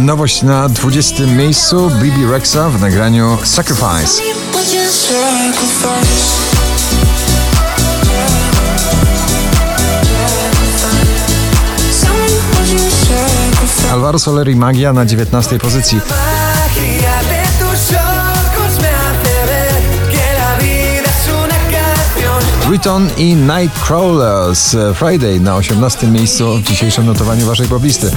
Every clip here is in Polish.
Nowość na 20 miejscu Bibi Rexa w nagraniu Sacrifice. Alvaro Soler i Magia na 19 pozycji. Riton i Nightcrawlers Friday na 18 miejscu w dzisiejszym notowaniu waszej poblisty.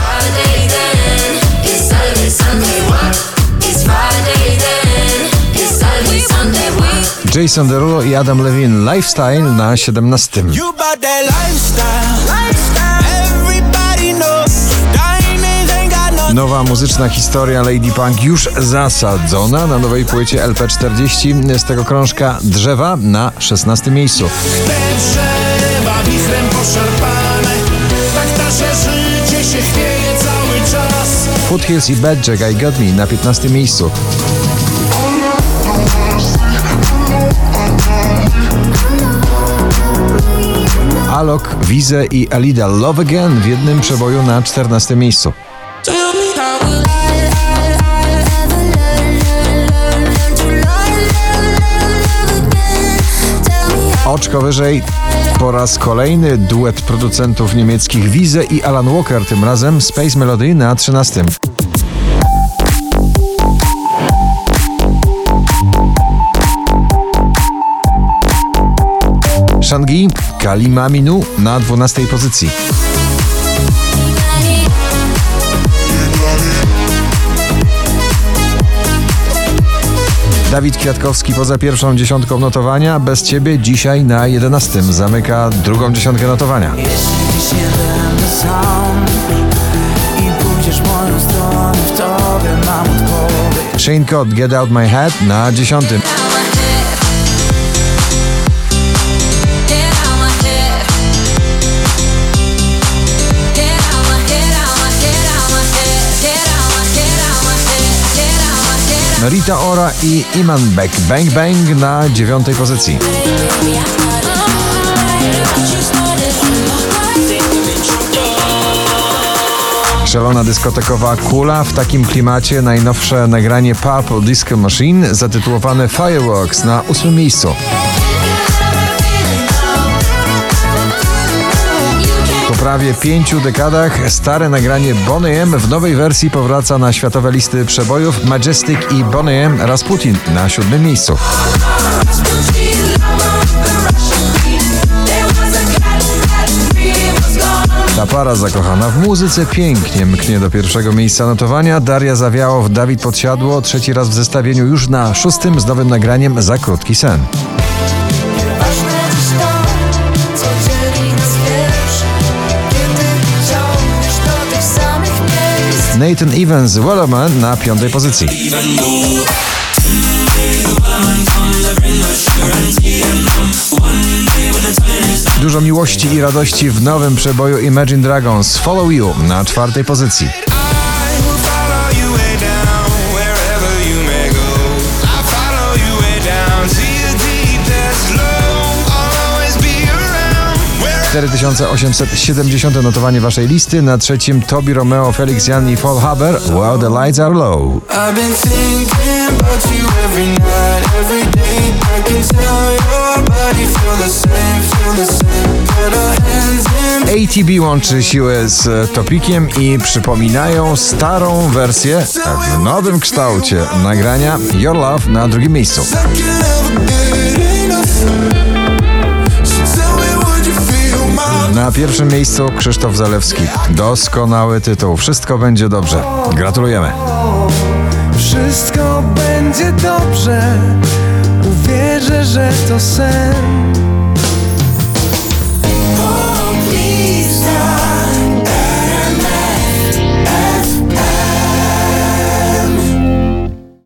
Jason Derulo i Adam Levine Lifestyle na 17. You bought that lifestyle, lifestyle. Everybody knows diamonds ain't got no Nowa muzyczna historia Lady Punk już zasadzona na nowej płycie LP40 z tego krążka Drzewa na 16 miejscu. Te drzewa wichrem poszarpane Tak nasze życie się chwieje cały czas Foothills i Bad Jack I Got Me na 15 miejscu. Alok, Wize i Alida Love Again w jednym przeboju na 14 miejscu. Oczko wyżej po raz kolejny duet producentów niemieckich Wize i Alan Walker, tym razem Space Melody na 13. Shangi Kalimaminu na 12 pozycji. Dawid Kwiatkowski poza pierwszą dziesiątką notowania, bez ciebie dzisiaj na 11. Zamyka drugą dziesiątkę notowania. Jeśli się będę sam i pójdziesz w moją stronę, w tobie mam odpowiedź. Shane Cott Get Out My Head na 10. Rita Ora i Iman Beck Bang Bang na dziewiątej pozycji. Szalona dyskotekowa Kula w takim klimacie najnowsze nagranie Purple Disco Machine zatytułowane Fireworks na ósmym miejscu. Prawie pięciu dekadach stare nagranie Boney M w nowej wersji powraca na światowe listy przebojów Majestic i Boney M Rasputin na siódmym miejscu. Ta para zakochana w muzyce pięknie mknie do pierwszego miejsca notowania. Daria Zawiałow, Dawid Podsiadło, trzeci raz w zestawieniu już na szóstym z nowym nagraniem Za krótki sen. Nathan Evans, Wellerman na piątej pozycji. Dużo miłości i radości w nowym przeboju Imagine Dragons Follow You na czwartej pozycji. 4870 notowanie waszej listy, na trzecim Tobi Romeo, Felix Jan i Paul Haber While the Lights Are Low. ATB łączy siłę z Topikiem i przypominają starą wersję w nowym kształcie nagrania Your Love na drugim miejscu. Na pierwszym miejscu Krzysztof Zalewski. Doskonały tytuł. Wszystko będzie dobrze. Gratulujemy. Wszystko będzie dobrze. Uwierzę, że to sen.